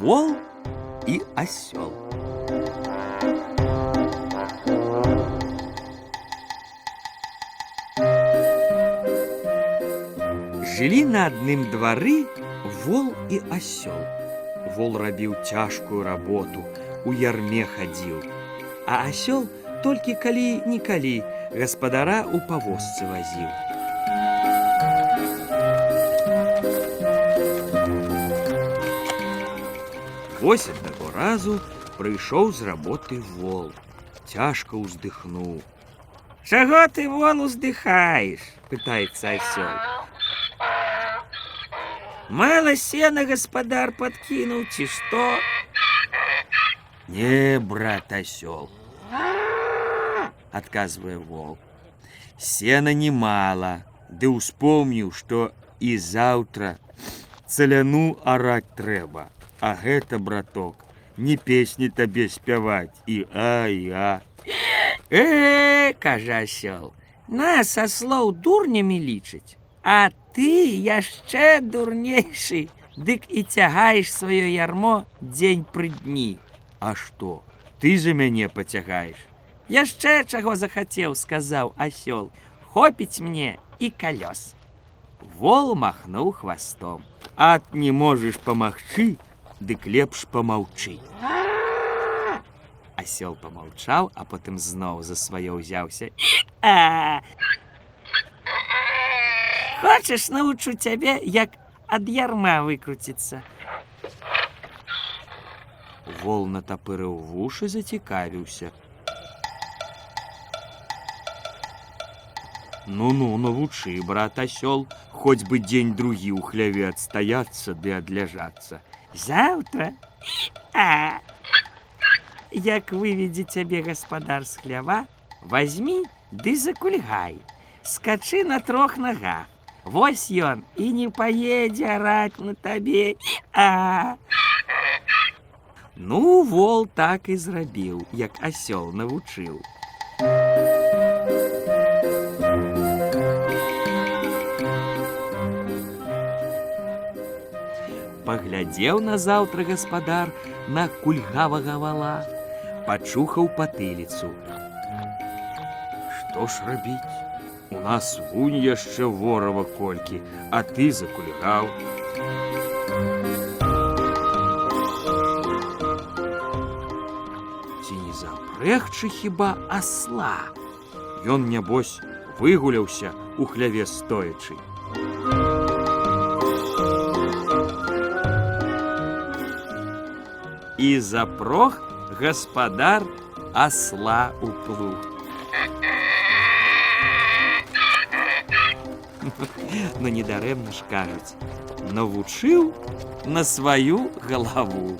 Вол и осел. Жылі на адным двары вол і асёл. Вол рабіў цяжкую работу, у ярме хадзіў, а асёл толькі калі-нікалі гаспадара ў павозцы вазіў. Вось аднаго разу прыйшоў з работы вол. Цяжка ўздыхнуў. Чаго ты вол уздыхаеш? пытаецца асёл. Мало сена гаспадар подкинул, ці што? Не, брат осел, отказывая вол. Сена немало, да успомнил, что и завтра целяну орать трэба. А гэта, браток, не песни табе спяваць і а і а. Э, кажа асёл, нас аслоў дурнямі лічыць, а ты яшчэ дурнейшы, дык і цягаеш сваё ярмо дзень пры дні. А што? Ты за мяне пацягаеш. Яшчэ чаго захацеў, сказаў асёл. Хопіць мне і калёс. Вол махнуў хвастом. Ат не можаш памагчы, дык лепш помаўчы. Асёл помаўчаў, а потым зноў за сваё ўзяўся. А! Хочаш научу цябе, як ад ярма выкруціцца. Вол натапырыў вушы, зацікавіўся. Ну-ну, навучы, брат асёл, хоць бы дзень другі ў хляве адстаяцца ды адляжацца. Заўтра? А! Як выведзе цябе гаспадар з хлява, возьмі ды закульгай. Скачы на трох нагах. Вось ён і не паедзе араць на табе. А! Ну, вол так і зрабіў, як асёл навучыў. Паглядзеў на заўтра гаспадар на кульгавага вала, пачухаў патыліцу. Што ж рабіць? У нас вунь яшчэ ворава колькі, а ты закульгаў. Ці не запрэгчы хіба асла? Ён, нябось, выгуляўся у хляве стоячы. І запрог гаспадар асла у плуг. Ну недарэмна ж кажуць, навучыў на сваю галаву.